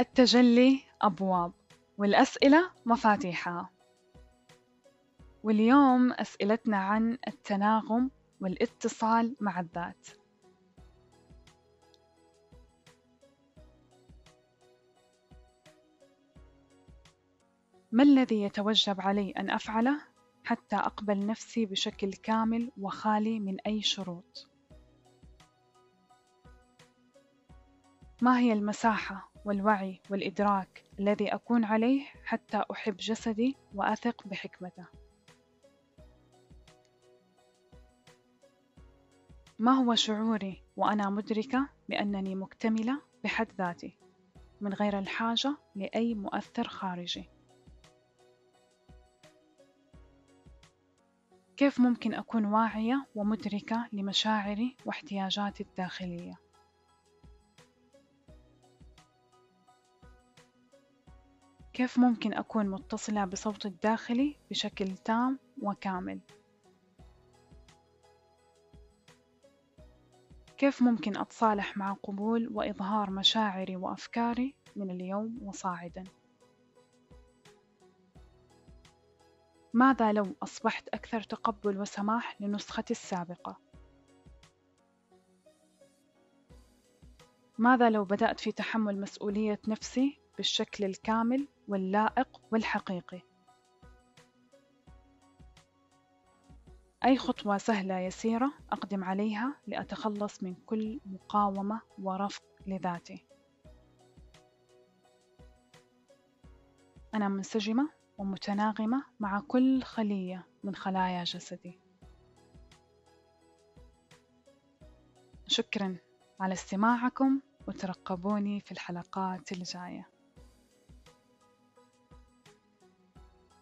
التجلي أبواب والأسئلة مفاتيحها واليوم أسئلتنا عن التناغم والاتصال مع الذات ما الذي يتوجب علي أن أفعله حتى أقبل نفسي بشكل كامل وخالي من أي شروط؟ ما هي المساحة والوعي والإدراك الذي أكون عليه حتى أحب جسدي وأثق بحكمته؟ ما هو شعوري وأنا مدركة بأنني مكتملة بحد ذاتي من غير الحاجة لأي مؤثر خارجي؟ كيف ممكن أكون واعية ومدركة لمشاعري واحتياجاتي الداخلية؟ كيف ممكن أكون متصلة بصوتي الداخلي بشكل تام وكامل؟ كيف ممكن أتصالح مع قبول وإظهار مشاعري وأفكاري من اليوم وصاعداً؟ ماذا لو أصبحت أكثر تقبل وسماح لنسختي السابقة؟ ماذا لو بدأت في تحمل مسؤولية نفسي بالشكل الكامل واللائق والحقيقي؟ أي خطوة سهلة يسيرة أقدم عليها لأتخلص من كل مقاومة ورفض لذاتي؟ أنا منسجمة ومتناغمة مع كل خلية من خلايا جسدي شكرا على استماعكم وترقبوني في الحلقات الجاية